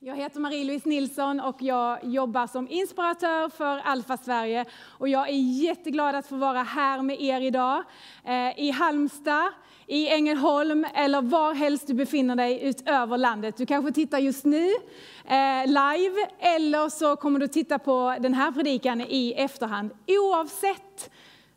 Jag heter Marie-Louise Nilsson och jag jobbar som inspiratör för Alfa Sverige. Och jag är jätteglad att få vara här med er idag. Eh, I Halmstad, i Ängelholm eller var helst du befinner dig utöver landet. Du kanske tittar just nu eh, live eller så kommer du titta på den här predikan i efterhand. Oavsett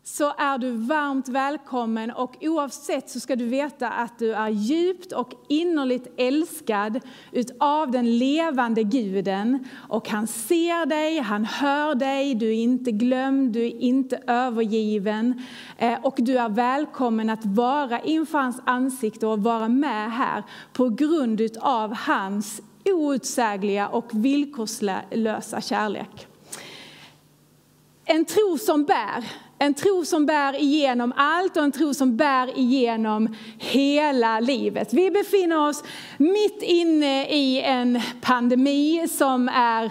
så är du varmt välkommen och oavsett så ska du veta att du är djupt och innerligt älskad utav den levande guden. Och han ser dig, han hör dig, du är inte glömd, du är inte övergiven. Eh, och du är välkommen att vara inför hans ansikte och vara med här på grund utav hans outsägliga och villkorslösa kärlek. En tro som bär en tro som bär igenom allt och en tro som bär igenom hela livet. Vi befinner oss mitt inne i en pandemi som är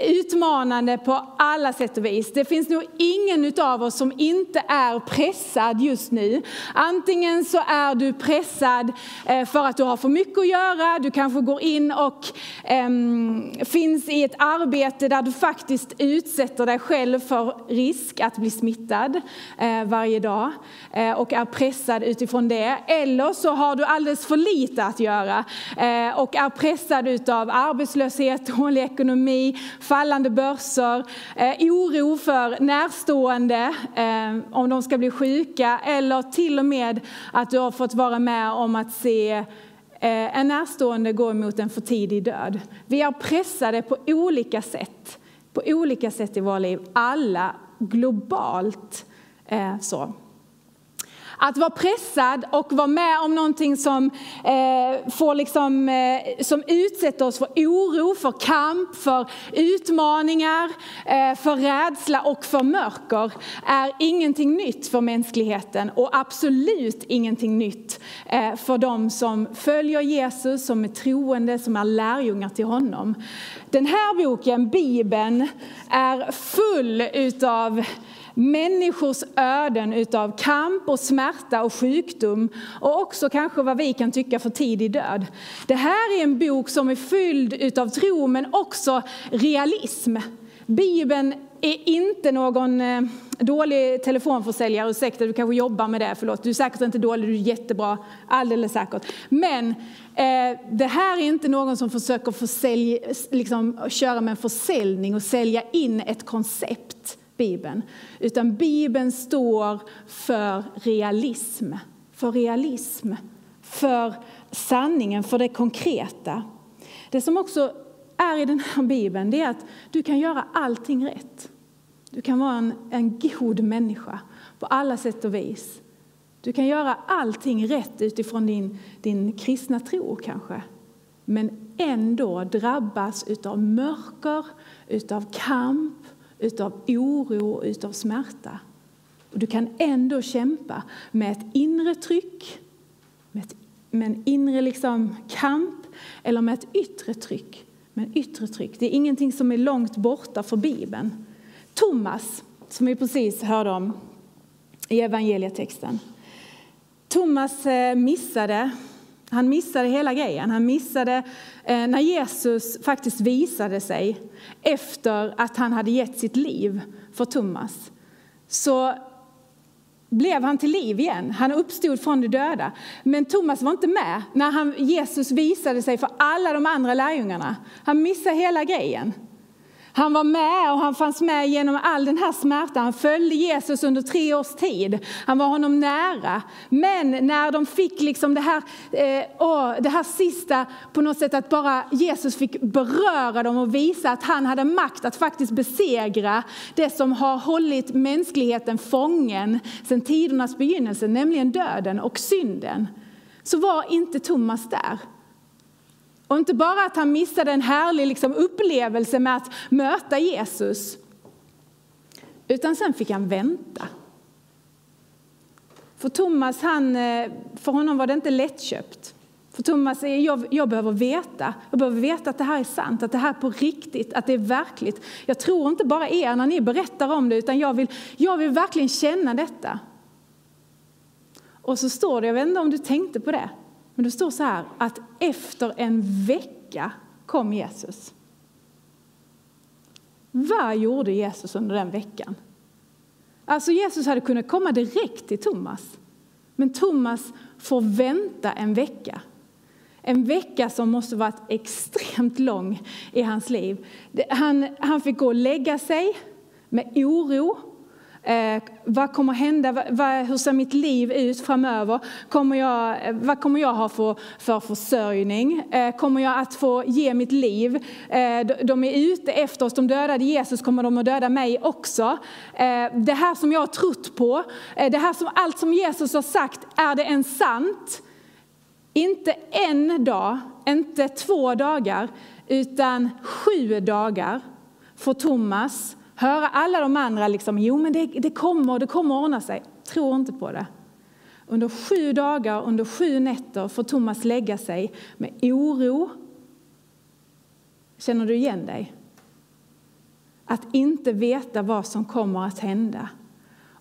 utmanande på alla sätt och vis. Det finns nog ingen av oss som inte är pressad just nu. Antingen så är du pressad eh, för att du har för mycket att göra, du kanske går in och um, finns i ett arbete där du faktiskt utsätter dig själv för risk att bli smittad uh, varje dag uh, och är pressad utifrån det. Eller så har du alldeles för lite att göra uh, och är pressad utav arbetslöshet, dålig ekonomi, fallande börser, eh, oro för närstående eh, om de ska bli sjuka eller till och med att du har fått vara med om att se eh, en närstående gå mot en för tidig död. Vi är pressade på olika sätt, på olika sätt i våra liv, alla globalt. Eh, så. Att vara pressad och vara med om någonting som, eh, får liksom, eh, som utsätter oss för oro, för kamp, för utmaningar, eh, för rädsla och för mörker är ingenting nytt för mänskligheten och absolut ingenting nytt eh, för dem som följer Jesus, som är troende, som är lärjungar till honom. Den här boken, Bibeln, är full utav människors öden utav kamp och smärta och sjukdom och också kanske vad vi kan tycka för tidig död. Det här är en bok som är fylld utav tro men också realism. Bibeln är inte någon eh, dålig telefonförsäljare, ursäkta du kanske jobbar med det, förlåt. Du är säkert inte dålig, du är jättebra, alldeles säkert. Men eh, det här är inte någon som försöker försälj, liksom, köra med en försäljning och sälja in ett koncept. Bibeln. Utan Bibeln står för realism. För realism. För sanningen, för det konkreta. Det som också är i den här Bibeln det är att du kan göra allting rätt. Du kan vara en, en god människa på alla sätt och vis. Du kan göra allting rätt utifrån din, din kristna tro kanske. Men ändå drabbas utav mörker, utav kamp, utav oro, utav smärta. Och du kan ändå kämpa med ett inre tryck, med, ett, med en inre liksom kamp eller med ett yttre tryck. Men yttre tryck. Det är ingenting som är långt borta för Bibeln. Thomas, som vi precis hörde om i evangelietexten. Thomas eh, missade han missade hela grejen. Han missade eh, när Jesus faktiskt visade sig efter att han hade gett sitt liv för Thomas. Så blev han till liv igen. Han uppstod från de döda. Men Thomas var inte med när han, Jesus visade sig för alla de andra lärjungarna. Han missade hela grejen. Han var med och han fanns med genom all den här smärtan. Han följde Jesus under tre års tid. Han var honom nära. Men när de fick liksom det här, eh, åh, det här sista, på något sätt att bara Jesus fick beröra dem och visa att han hade makt att faktiskt besegra det som har hållit mänskligheten fången sedan tidernas begynnelse, nämligen döden och synden. Så var inte Thomas där. Och inte bara att han missade en härlig liksom, upplevelse med att möta Jesus, utan sen fick han vänta. För Thomas, han, eh, för honom var det inte lättköpt. För Thomas, eh, jag, jag behöver veta. Jag behöver veta att det här är sant, att det här är på riktigt, att det är verkligt. Jag tror inte bara er när ni berättar om det, utan jag vill, jag vill verkligen känna detta. Och så står det, jag vet inte om du tänkte på det, men det står så här att efter en vecka kom Jesus. Vad gjorde Jesus under den veckan? Alltså Jesus hade kunnat komma direkt till Thomas. Men Thomas får vänta en vecka. En vecka som måste varit extremt lång i hans liv. Han, han fick gå och lägga sig med oro Eh, vad kommer hända? Vad, hur ser mitt liv ut framöver? Kommer jag, eh, vad kommer jag ha för, för försörjning? Eh, kommer jag att få ge mitt liv? Eh, de, de, är ute efter oss. De dödade Jesus, kommer de att döda mig också? Eh, det här som jag har trott på, eh, det här som, allt som Jesus har sagt, är det ens sant? Inte en dag, inte två dagar, utan sju dagar för Thomas höra alla de andra liksom, jo men det, det kommer, det kommer att ordna sig. Tror inte på det. Under sju dagar, under sju nätter får Thomas lägga sig med oro. Känner du igen dig? Att inte veta vad som kommer att hända.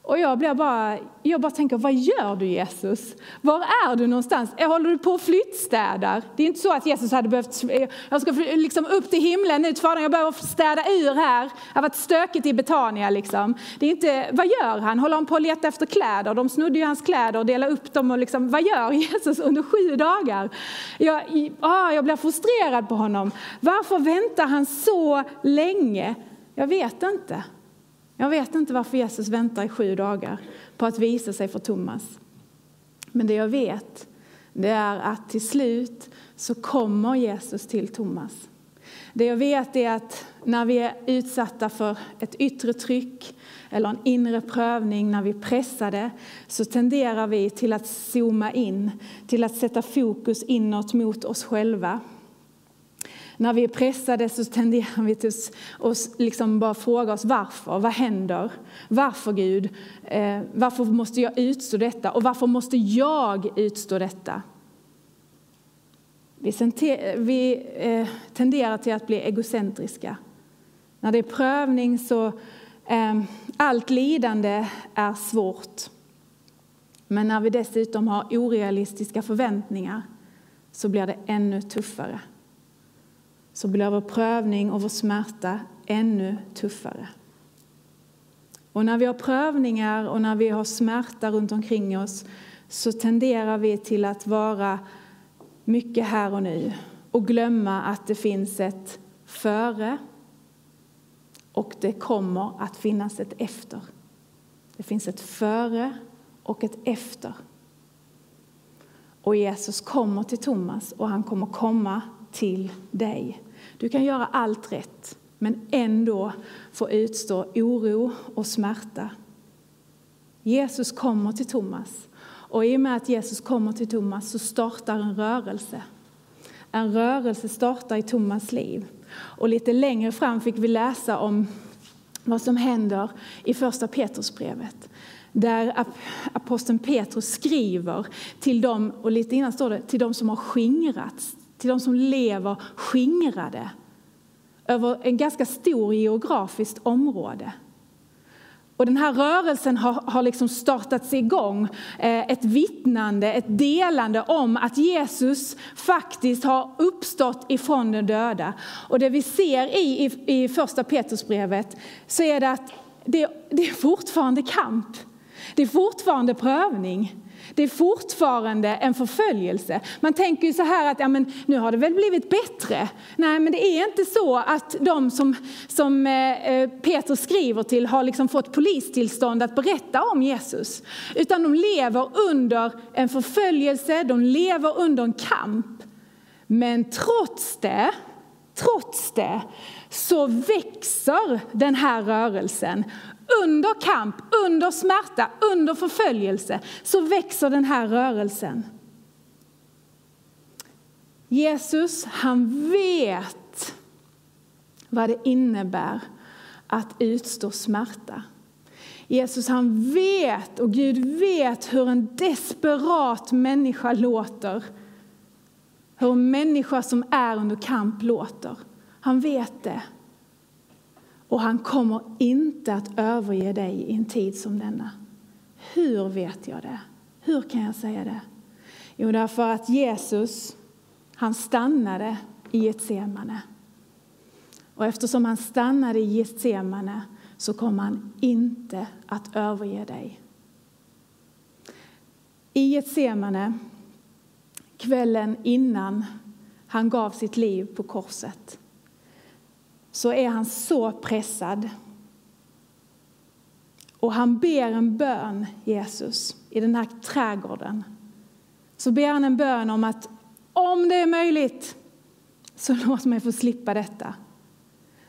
Och jag, blir bara, jag bara tänker, vad gör du Jesus? Var är du någonstans? Håller du på att flyttstädar? Det är inte så att Jesus hade behövt, jag ska liksom upp till himlen nu Fadern, jag behöver städa ur här. Det har varit stökigt i Betania liksom. Det är inte, vad gör han? Håller han på att leta efter kläder? De snodde ju hans kläder och delade upp dem och liksom, vad gör Jesus under sju dagar? Jag, ah, jag blir frustrerad på honom. Varför väntar han så länge? Jag vet inte. Jag vet inte varför Jesus väntar i sju dagar på att visa sig för Thomas. Men det jag vet det är att till slut så kommer Jesus till Thomas. Det jag vet är att när vi är utsatta för ett yttre tryck eller en inre prövning, när vi är pressade, så tenderar vi till att zooma in, till att sätta fokus inåt mot oss själva. När vi är pressade så tenderar vi till att liksom bara fråga oss varför. Vad händer? Varför Gud? Eh, varför måste jag utstå detta? Och varför måste jag utstå detta? Vi, eh, tenderar till att bli egocentriska. När det är prövning så eh, allt lidande är svårt. Men när vi dessutom har orealistiska förväntningar så blir det ännu tuffare så blir vår prövning och vår smärta ännu tuffare. Och när vi har prövningar och när vi har smärta runt omkring oss så tenderar vi till att vara mycket här och nu och glömma att det finns ett före och det kommer att finnas ett efter. Det finns ett före och ett efter. Och Jesus kommer till Thomas och han kommer komma till dig. Du kan göra allt rätt, men ändå få utstå oro och smärta. Jesus kommer till Thomas. Och i och med att Jesus kommer till Thomas så startar en rörelse. En rörelse startar i Thomas liv. Och lite längre fram fick vi läsa om vad som händer i första Petrusbrevet. Där aposteln Petrus skriver till dem, och lite innan står det, till dem som har skingrats, till de som lever skingrade över en ganska stor geografiskt område. Och den här rörelsen har, har liksom startats igång, eh, ett vittnande, ett delande om att Jesus faktiskt har uppstått ifrån de döda. Och det vi ser i, i, i första Petrusbrevet så är det att det, det är fortfarande kamp. Det är fortfarande prövning. Det är fortfarande en förföljelse. Man tänker ju så här att ja, men nu har det väl blivit bättre. Nej, men det är inte så att de som, som eh, eh, Petrus skriver till har liksom fått polistillstånd att berätta om Jesus. Utan de lever under en förföljelse, de lever under en kamp. Men trots det, trots det så växer den här rörelsen under kamp, under smärta, under förföljelse så växer den här rörelsen. Jesus, han vet vad det innebär att utstå smärta. Jesus han vet, och Gud vet hur en desperat människa låter. Hur en människa som är under kamp låter. Han vet det. Och han kommer inte att överge dig i en tid som denna. Hur vet jag det? Hur kan jag säga det? Jo, därför att Jesus, han stannade i Getsemane. Och eftersom han stannade i Getsemane så kommer han inte att överge dig. I Getsemane, kvällen innan han gav sitt liv på korset, så är han så pressad. Och han ber en bön, Jesus, i den här trädgården. Så ber han en bön om att om det är möjligt, så låt mig få slippa detta.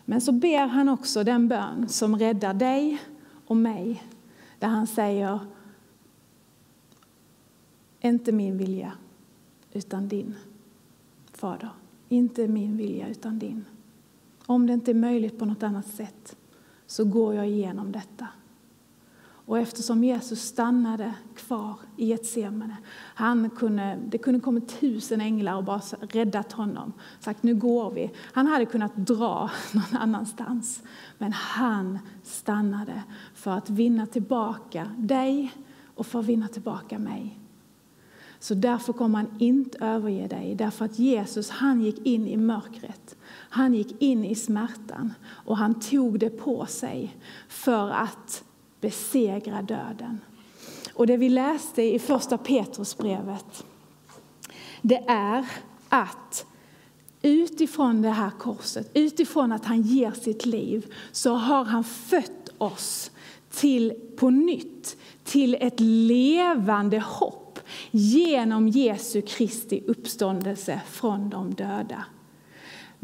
Men så ber han också den bön som räddar dig och mig, där han säger inte min vilja, utan din, Fader. Inte min vilja, utan din. Om det inte är möjligt på något annat sätt så går jag igenom detta. Och eftersom Jesus stannade kvar i Getsemane, han kunde, det kunde kommit tusen änglar och bara räddat honom, sagt nu går vi. Han hade kunnat dra någon annanstans, men han stannade för att vinna tillbaka dig och för att vinna tillbaka mig. Så därför kommer han inte överge dig, därför att Jesus han gick in i mörkret. Han gick in i smärtan och han tog det på sig för att besegra döden. Och det vi läste i första Petrusbrevet, det är att utifrån det här korset, utifrån att han ger sitt liv, så har han fött oss till på nytt, till ett levande hopp genom Jesu Kristi uppståndelse från de döda.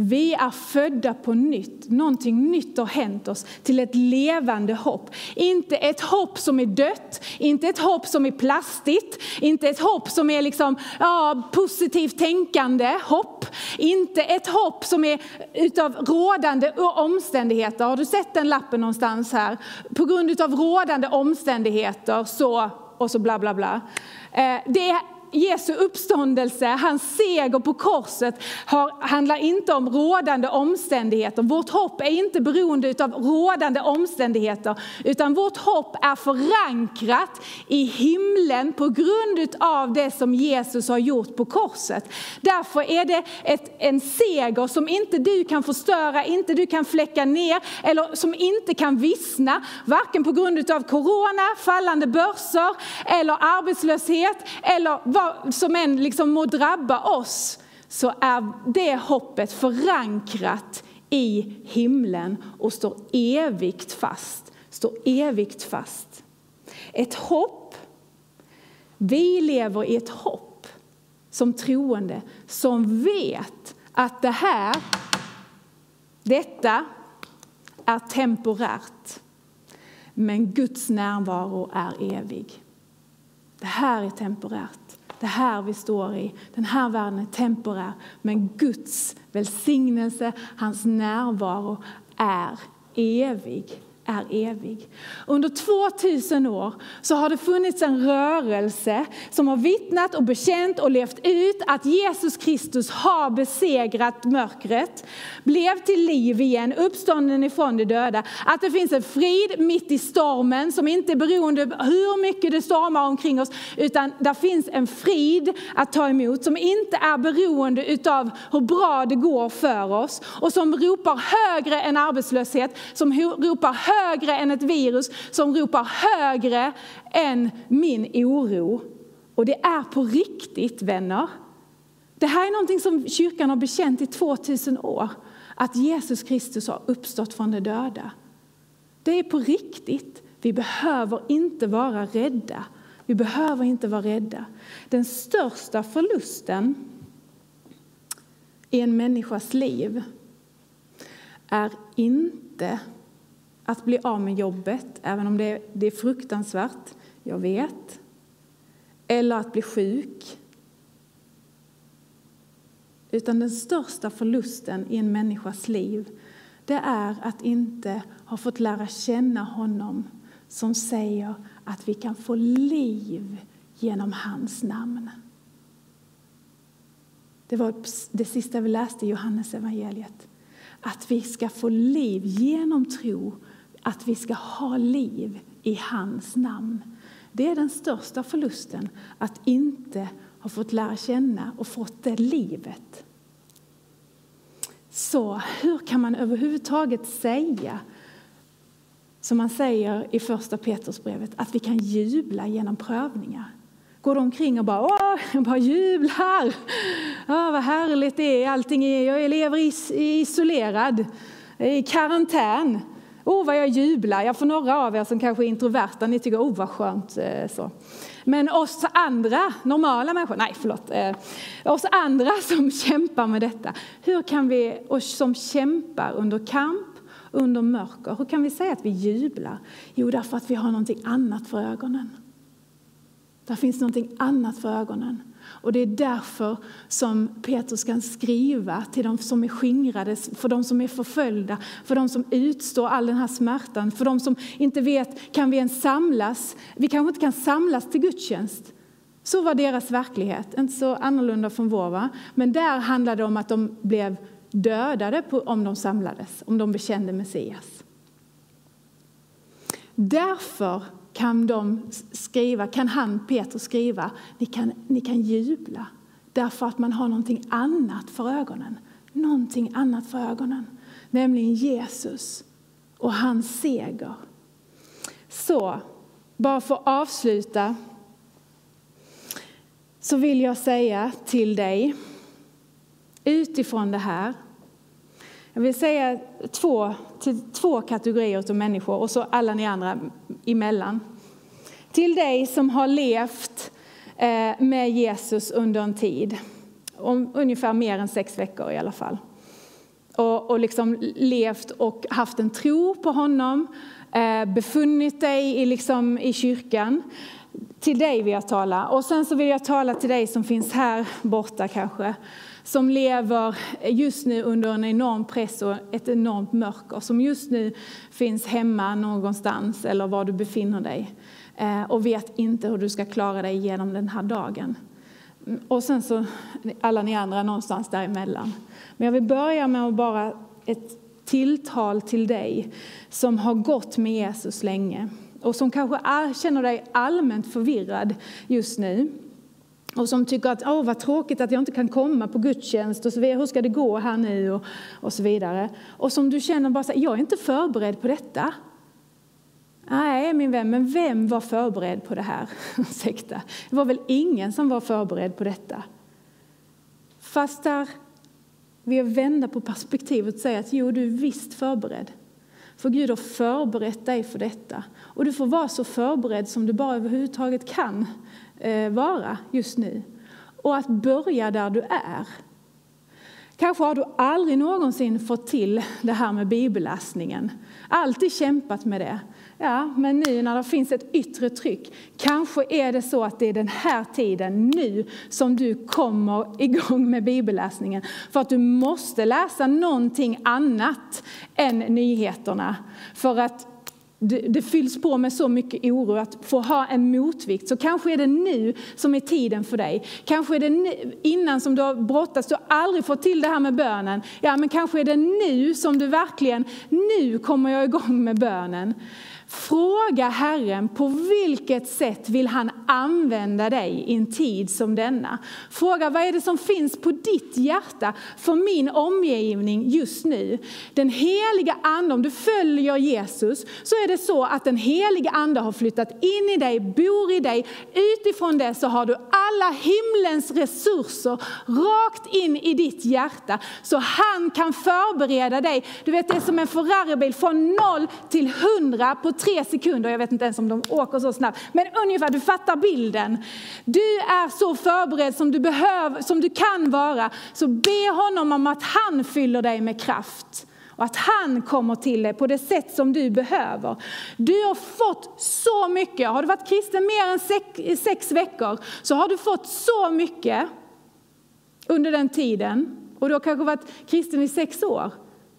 Vi är födda på nytt. Någonting nytt har hänt oss till ett levande hopp. Inte ett hopp som är dött, inte ett hopp som är plastigt, inte ett hopp som är liksom, ja, positivt tänkande hopp. Inte ett hopp som är utav rådande omständigheter. Har du sett den lappen någonstans här? På grund av rådande omständigheter så, och så bla bla bla. Eh, det är Jesu uppståndelse, hans seger på korset, har, handlar inte om rådande omständigheter. Vårt hopp är inte beroende av rådande omständigheter, utan vårt hopp är förankrat i himlen på grund av det som Jesus har gjort på korset. Därför är det ett, en seger som inte du kan förstöra, inte du kan fläcka ner, eller som inte kan vissna, varken på grund av corona, fallande börser, eller arbetslöshet, eller vad som än liksom må drabba oss så är det hoppet förankrat i himlen och står evigt fast. Står evigt fast. Ett hopp. Vi lever i ett hopp som troende som vet att det här, detta är temporärt. Men Guds närvaro är evig. Det här är temporärt det här vi står i, den här världen är temporär. Men Guds välsignelse, hans närvaro är evig är evig. Under 2000 år så har det funnits en rörelse som har vittnat och bekänt och levt ut att Jesus Kristus har besegrat mörkret, blev till liv igen, uppstånden ifrån de döda. Att det finns en frid mitt i stormen som inte är beroende av hur mycket det stormar omkring oss, utan där finns en frid att ta emot som inte är beroende av hur bra det går för oss och som ropar högre än arbetslöshet, som ropar högre högre än ett virus, som ropar högre än min oro. Och det är på riktigt, vänner. Det här är någonting som kyrkan har bekänt i 2000 år, att Jesus Kristus har uppstått från de döda. Det är på riktigt. Vi behöver inte vara rädda. Vi behöver inte vara rädda. Den största förlusten i en människas liv är inte att bli av med jobbet, även om det, det är fruktansvärt, jag vet. Eller att bli sjuk. Utan den största förlusten i en människas liv det är att inte ha fått lära känna honom som säger att vi kan få liv genom hans namn. Det var det sista vi läste i Johannes evangeliet. Att vi ska få liv genom tro att vi ska ha liv i hans namn. Det är den största förlusten, att inte ha fått lära känna och fått det livet. Så hur kan man överhuvudtaget säga, som man säger i första Petrusbrevet, att vi kan jubla genom prövningar? Går de omkring och bara, åh, bara jublar, åh, vad härligt det är, allting är, jag lever is, isolerad, i karantän. Oh, vad jag jublar. Jag får några av er som kanske är introverta, ni tycker, oh, vad skönt. Eh, så. Men oss andra, normala människor, nej förlåt, eh, oss andra som kämpar med detta, hur kan vi, och som kämpar under kamp, under mörker, hur kan vi säga att vi jublar? Jo, därför att vi har någonting annat för ögonen. Där finns någonting annat för ögonen. Och det är därför som Petrus kan skriva till de som är skingrade, för de som är förföljda, för de som utstår all den här smärtan, för de som inte vet, kan vi ens samlas? Vi kanske inte kan samlas till gudstjänst. Så var deras verklighet, inte så annorlunda från vår. Va? Men där handlade det om att de blev dödade på, om de samlades, om de bekände Messias. Därför kan de skriva, kan han, Petrus, skriva, ni kan, ni kan jubla därför att man har någonting annat för ögonen. Någonting annat för ögonen, nämligen Jesus och hans seger. Så, bara för att avsluta så vill jag säga till dig utifrån det här jag vill säga två, till två kategorier av människor och så alla ni andra emellan. Till dig som har levt eh, med Jesus under en tid, om ungefär mer än sex veckor i alla fall. Och, och liksom levt och haft en tro på honom, eh, befunnit dig i, liksom, i kyrkan. Till dig vill jag tala. Och sen så vill jag tala till dig som finns här borta kanske som lever just nu under en enorm press och ett enormt mörker, som just nu finns hemma någonstans eller var du befinner dig eh, och vet inte hur du ska klara dig genom den här dagen. Och sen så alla ni andra någonstans däremellan. Men jag vill börja med att bara ett tilltal till dig som har gått med Jesus länge och som kanske känner dig allmänt förvirrad just nu och som tycker att åh, vad tråkigt att jag inte kan komma på gudstjänst och så vidare. Hur ska det gå här nu? Och, och så vidare. Och som du känner bara så jag är inte förberedd på detta. Nej, min vän, men vem var förberedd på det här? Ursäkta. Det var väl ingen som var förberedd på detta. Fast där vi vända på perspektivet och säga att jo, du är visst förberedd. För Gud har förberett dig för detta. Och du får vara så förberedd som du bara överhuvudtaget kan Eh, vara just nu. Och att börja där du är. Kanske har du aldrig någonsin fått till det här med bibelläsningen. Alltid kämpat med det. Ja, men nu när det finns ett yttre tryck, kanske är det så att det är den här tiden, nu, som du kommer igång med bibelläsningen. För att du måste läsa någonting annat än nyheterna. För att det, det fylls på med så mycket oro att få ha en motvikt. Så kanske är det nu som är tiden för dig. Kanske är det nu, innan som du har brottats, du har aldrig fått till det här med bönen. Ja, men kanske är det nu som du verkligen, nu kommer jag igång med bönen. Fråga Herren på vilket sätt vill han använda dig i en tid som denna. Fråga vad är det som finns på ditt hjärta för min omgivning just nu. Den heliga ande, om du följer Jesus så är det så att den heliga ande har flyttat in i dig, bor i dig. Utifrån det så har du alla himlens resurser rakt in i ditt hjärta så han kan förbereda dig. Du vet det är som en Ferraribil från noll till hundra på tre sekunder, jag vet inte ens om de åker så snabbt, men ungefär, du fattar bilden. Du är så förberedd som du, behöver, som du kan vara, så be honom om att han fyller dig med kraft och att han kommer till dig på det sätt som du behöver. Du har fått så mycket. Har du varit kristen mer än sex, sex veckor så har du fått så mycket under den tiden. Och du har kanske varit kristen i sex år.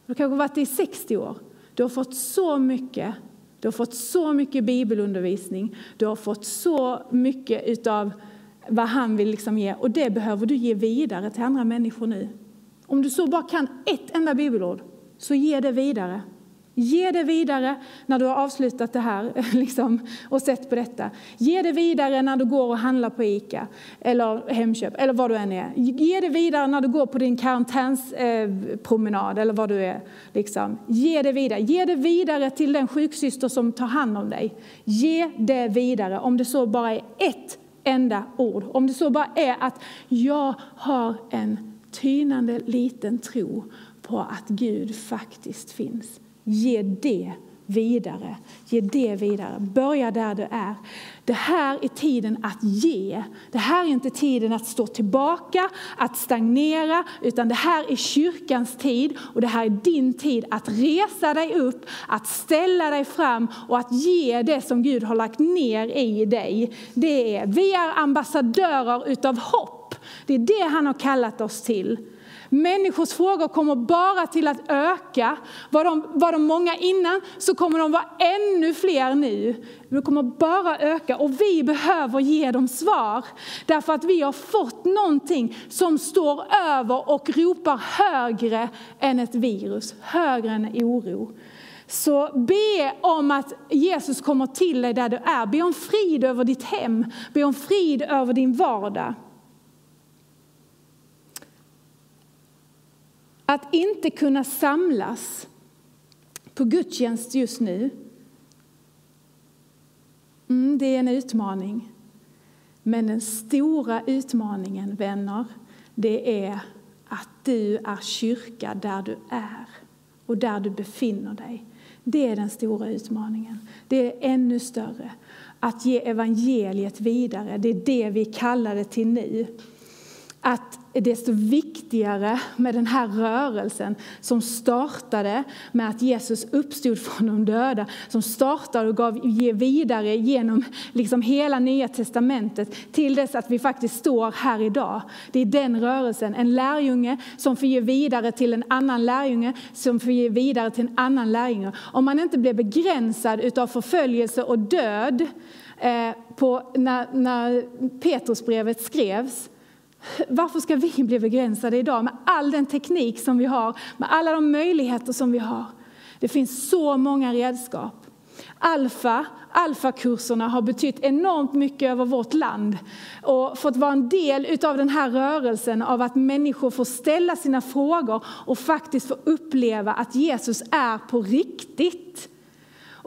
Du har kanske varit i 60 år. Du har fått så mycket du har fått så mycket bibelundervisning, du har fått så mycket av vad han vill liksom ge och det behöver du ge vidare till andra människor nu. Om du så bara kan ett enda bibelord, så ge det vidare. Ge det vidare när du har avslutat det här liksom, och sett på detta. Ge det vidare när du går och handlar på ICA eller Hemköp eller vad du än är. Ge det vidare när du går på din karantänspromenad eh, eller vad du är. Liksom. Ge det vidare. Ge det vidare till den sjuksyster som tar hand om dig. Ge det vidare om det så bara är ett enda ord. Om det så bara är att jag har en tynande liten tro på att Gud faktiskt finns. Ge det vidare. Ge det vidare. Börja där du är. Det här är tiden att ge. Det här är inte tiden att stå tillbaka, att stagnera, utan det här är kyrkans tid och det här är din tid att resa dig upp, att ställa dig fram och att ge det som Gud har lagt ner i dig. Det är, vi är ambassadörer utav hopp. Det är det han har kallat oss till. Människors frågor kommer bara till att öka. Var de, var de många innan så kommer de vara ännu fler nu. De kommer bara öka och vi behöver ge dem svar. Därför att vi har fått någonting som står över och ropar högre än ett virus, högre än oro. Så be om att Jesus kommer till dig där du är. Be om frid över ditt hem, be om frid över din vardag. Att inte kunna samlas på gudstjänst just nu, mm, det är en utmaning. Men den stora utmaningen, vänner, det är att du är kyrka där du är och där du befinner dig. Det är den stora utmaningen. Det är ännu större. Att ge evangeliet vidare, det är det vi kallar det till nu att desto viktigare med den här rörelsen som startade med att Jesus uppstod från de döda, som startade och gav ge vidare genom liksom hela Nya Testamentet till dess att vi faktiskt står här idag. Det är den rörelsen, en lärjunge som får ge vidare till en annan lärjunge, som får ge vidare till en annan lärjunge. Om man inte blir begränsad av förföljelse och död eh, på, när, när Petrusbrevet skrevs, varför ska vi bli begränsade idag med all den teknik som vi har, med alla de möjligheter som vi har? Det finns så många redskap. Alfa, alfakurserna har betytt enormt mycket över vårt land och fått vara en del av den här rörelsen av att människor får ställa sina frågor och faktiskt få uppleva att Jesus är på riktigt.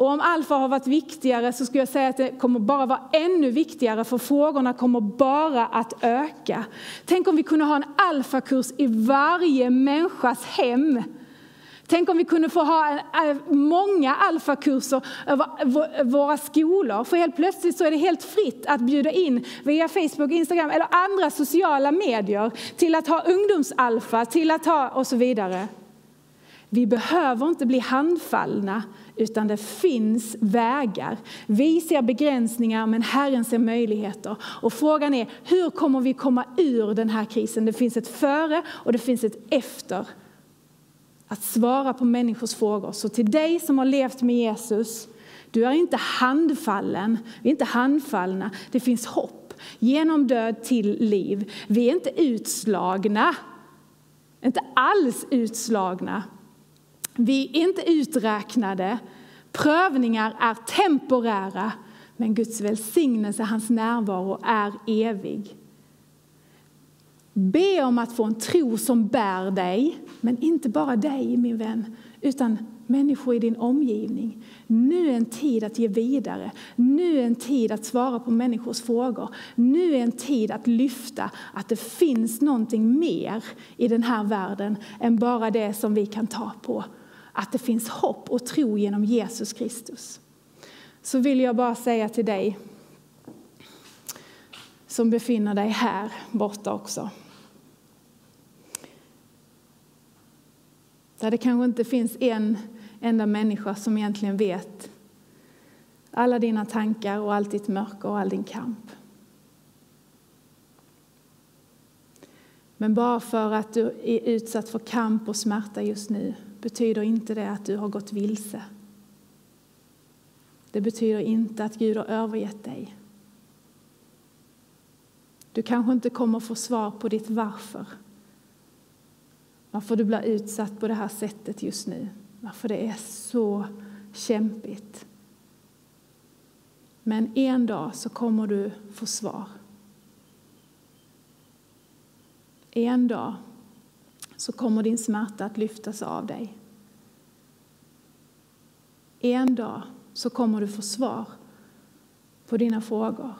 Och om alfa har varit viktigare så skulle jag säga att det kommer bara vara ännu viktigare för frågorna kommer bara att öka. Tänk om vi kunde ha en alfakurs i varje människas hem. Tänk om vi kunde få ha eh, många alfakurser över våra skolor. För helt plötsligt så är det helt fritt att bjuda in via Facebook, Instagram eller andra sociala medier till att ha ungdomsalfa, till att ha och så vidare. Vi behöver inte bli handfallna utan det finns vägar. Vi ser begränsningar, men Herren ser möjligheter. Och frågan är, hur kommer vi komma ur den här krisen? Det finns ett före och det finns ett efter. Att svara på människors frågor. Så till dig som har levt med Jesus, du är inte handfallen. Vi är inte handfallna. Det finns hopp. Genom död till liv. Vi är inte utslagna. Inte alls utslagna. Vi är inte uträknade. Prövningar är temporära, men Guds välsignelse, hans närvaro, är evig. Be om att få en tro som bär dig, men inte bara dig, min vän, utan människor i din omgivning. Nu är en tid att ge vidare. Nu är en tid att svara på människors frågor. Nu är en tid att lyfta att det finns någonting mer i den här världen än bara det som vi kan ta på att det finns hopp och tro genom Jesus Kristus. Så vill jag bara säga till dig som befinner dig här borta också. Där det kanske inte finns en enda människa som egentligen vet alla dina tankar och allt ditt mörker och all din kamp. Men bara för att du är utsatt för kamp och smärta just nu betyder inte det att du har gått vilse. Det betyder inte att Gud har övergett dig. Du kanske inte kommer få svar på ditt varför. Varför du blir utsatt på det här sättet just nu. varför det är så kämpigt. Men en dag så kommer du få svar. En dag så kommer din smärta att lyftas av dig. En dag så kommer du få svar på dina frågor.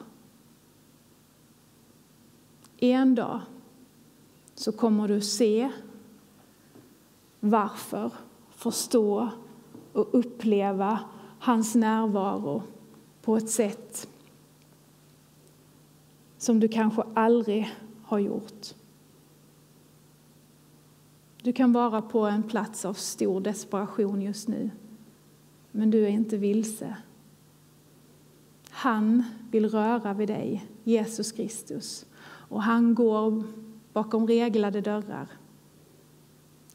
En dag så kommer du se varför, förstå och uppleva hans närvaro på ett sätt som du kanske aldrig har gjort. Du kan vara på en plats av stor desperation just nu, men du är inte vilse. Han vill röra vid dig, Jesus Kristus, och han går bakom reglade dörrar.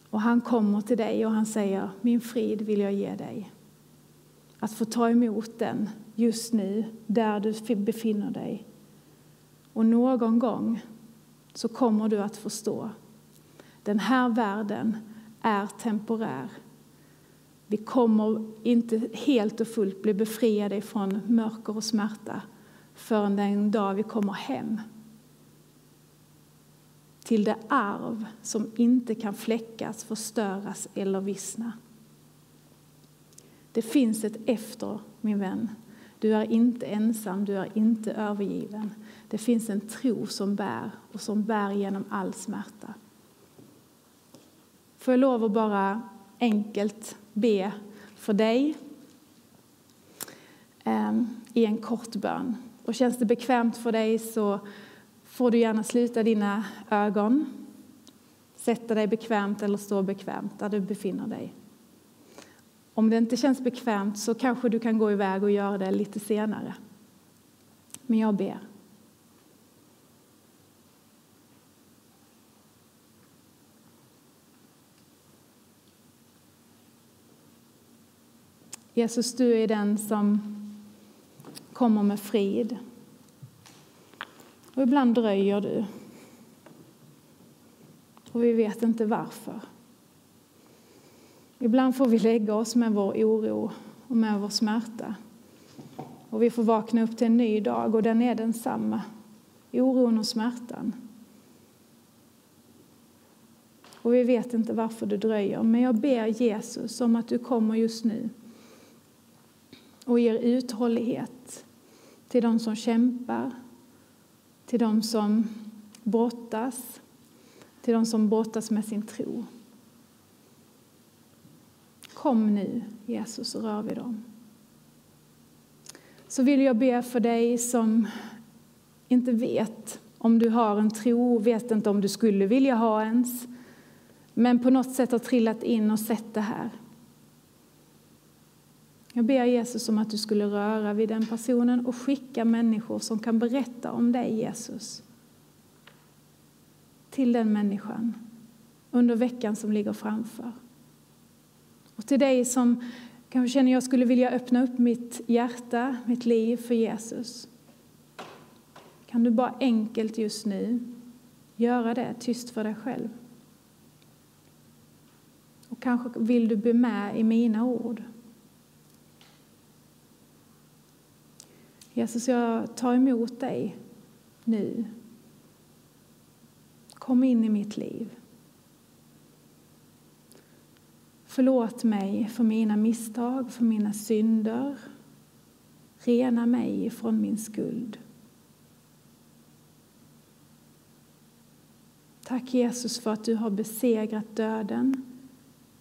Och han kommer till dig och han säger, min frid vill jag ge dig. Att få ta emot den just nu, där du befinner dig. Och någon gång så kommer du att förstå. Den här världen är temporär. Vi kommer inte helt och fullt bli befriade från mörker och smärta förrän den dag vi kommer hem till det arv som inte kan fläckas, förstöras eller vissna. Det finns ett efter, min vän. Du är inte ensam, du är inte övergiven. Det finns en tro som bär och som bär genom all smärta. Får jag lov att bara enkelt be för dig ehm, i en kort bön. Och känns det bekvämt för dig så får du gärna sluta dina ögon, sätta dig bekvämt eller stå bekvämt där du befinner dig. Om det inte känns bekvämt så kanske du kan gå iväg och göra det lite senare. Men jag ber. Jesus, du är den som kommer med frid. Och ibland dröjer du. Och vi vet inte varför. Ibland får vi lägga oss med vår oro och med vår smärta. Och vi får vakna upp till en ny dag och den är densamma. Oron och smärtan. Och vi vet inte varför det dröjer, men jag ber Jesus om att du kommer just nu och ger uthållighet till de som kämpar, till de som brottas, till de som brottas med sin tro. Kom nu, Jesus, och rör vid dem. Så vill jag be för dig som inte vet om du har en tro, vet inte om du skulle vilja ha ens, men på något sätt har trillat in och sett det här. Jag ber Jesus om att du skulle röra vid den personen och skicka människor som kan berätta om dig, Jesus, till den människan under veckan som ligger framför. Och till dig som kanske känner jag skulle vilja öppna upp mitt hjärta, mitt liv för Jesus. Kan du bara enkelt just nu göra det tyst för dig själv? Och kanske vill du bli med i mina ord. Jesus, jag tar emot dig nu. Kom in i mitt liv. Förlåt mig för mina misstag, för mina synder. Rena mig från min skuld. Tack Jesus för att du har besegrat döden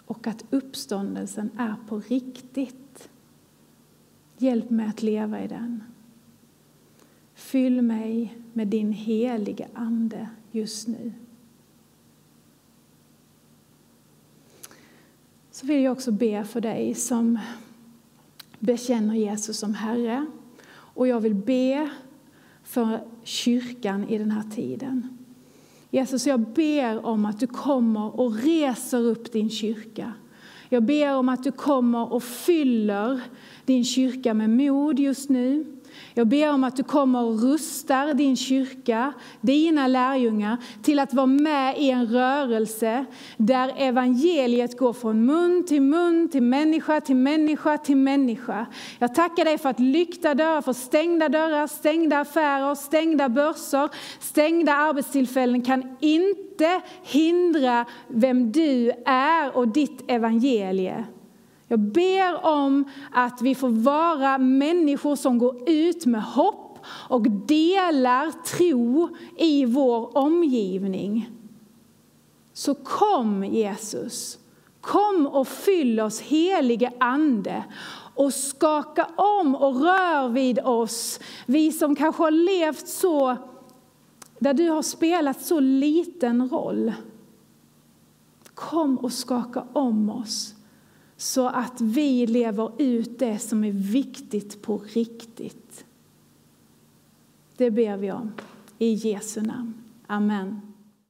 och att uppståndelsen är på riktigt. Hjälp mig att leva i den. Fyll mig med din heliga Ande just nu. Så vill jag också be för dig som bekänner Jesus som Herre. Och jag vill be för kyrkan i den här tiden. Jesus, jag ber om att du kommer och reser upp din kyrka. Jag ber om att du kommer och fyller din kyrka med mod just nu. Jag ber om att du kommer och rustar din kyrka, dina lärjungar, till att vara med i en rörelse där evangeliet går från mun till mun, till människa till människa till människa. Jag tackar dig för att lyckta dörrar, för stängda dörrar, stängda affärer, stängda börser, stängda arbetstillfällen kan inte hindra vem du är och ditt evangelie. Jag ber om att vi får vara människor som går ut med hopp och delar tro i vår omgivning. Så kom Jesus, kom och fyll oss helige Ande och skaka om och rör vid oss, vi som kanske har levt så, där du har spelat så liten roll. Kom och skaka om oss så att vi lever ut det som är viktigt på riktigt. Det ber vi om. I Jesu namn. Amen.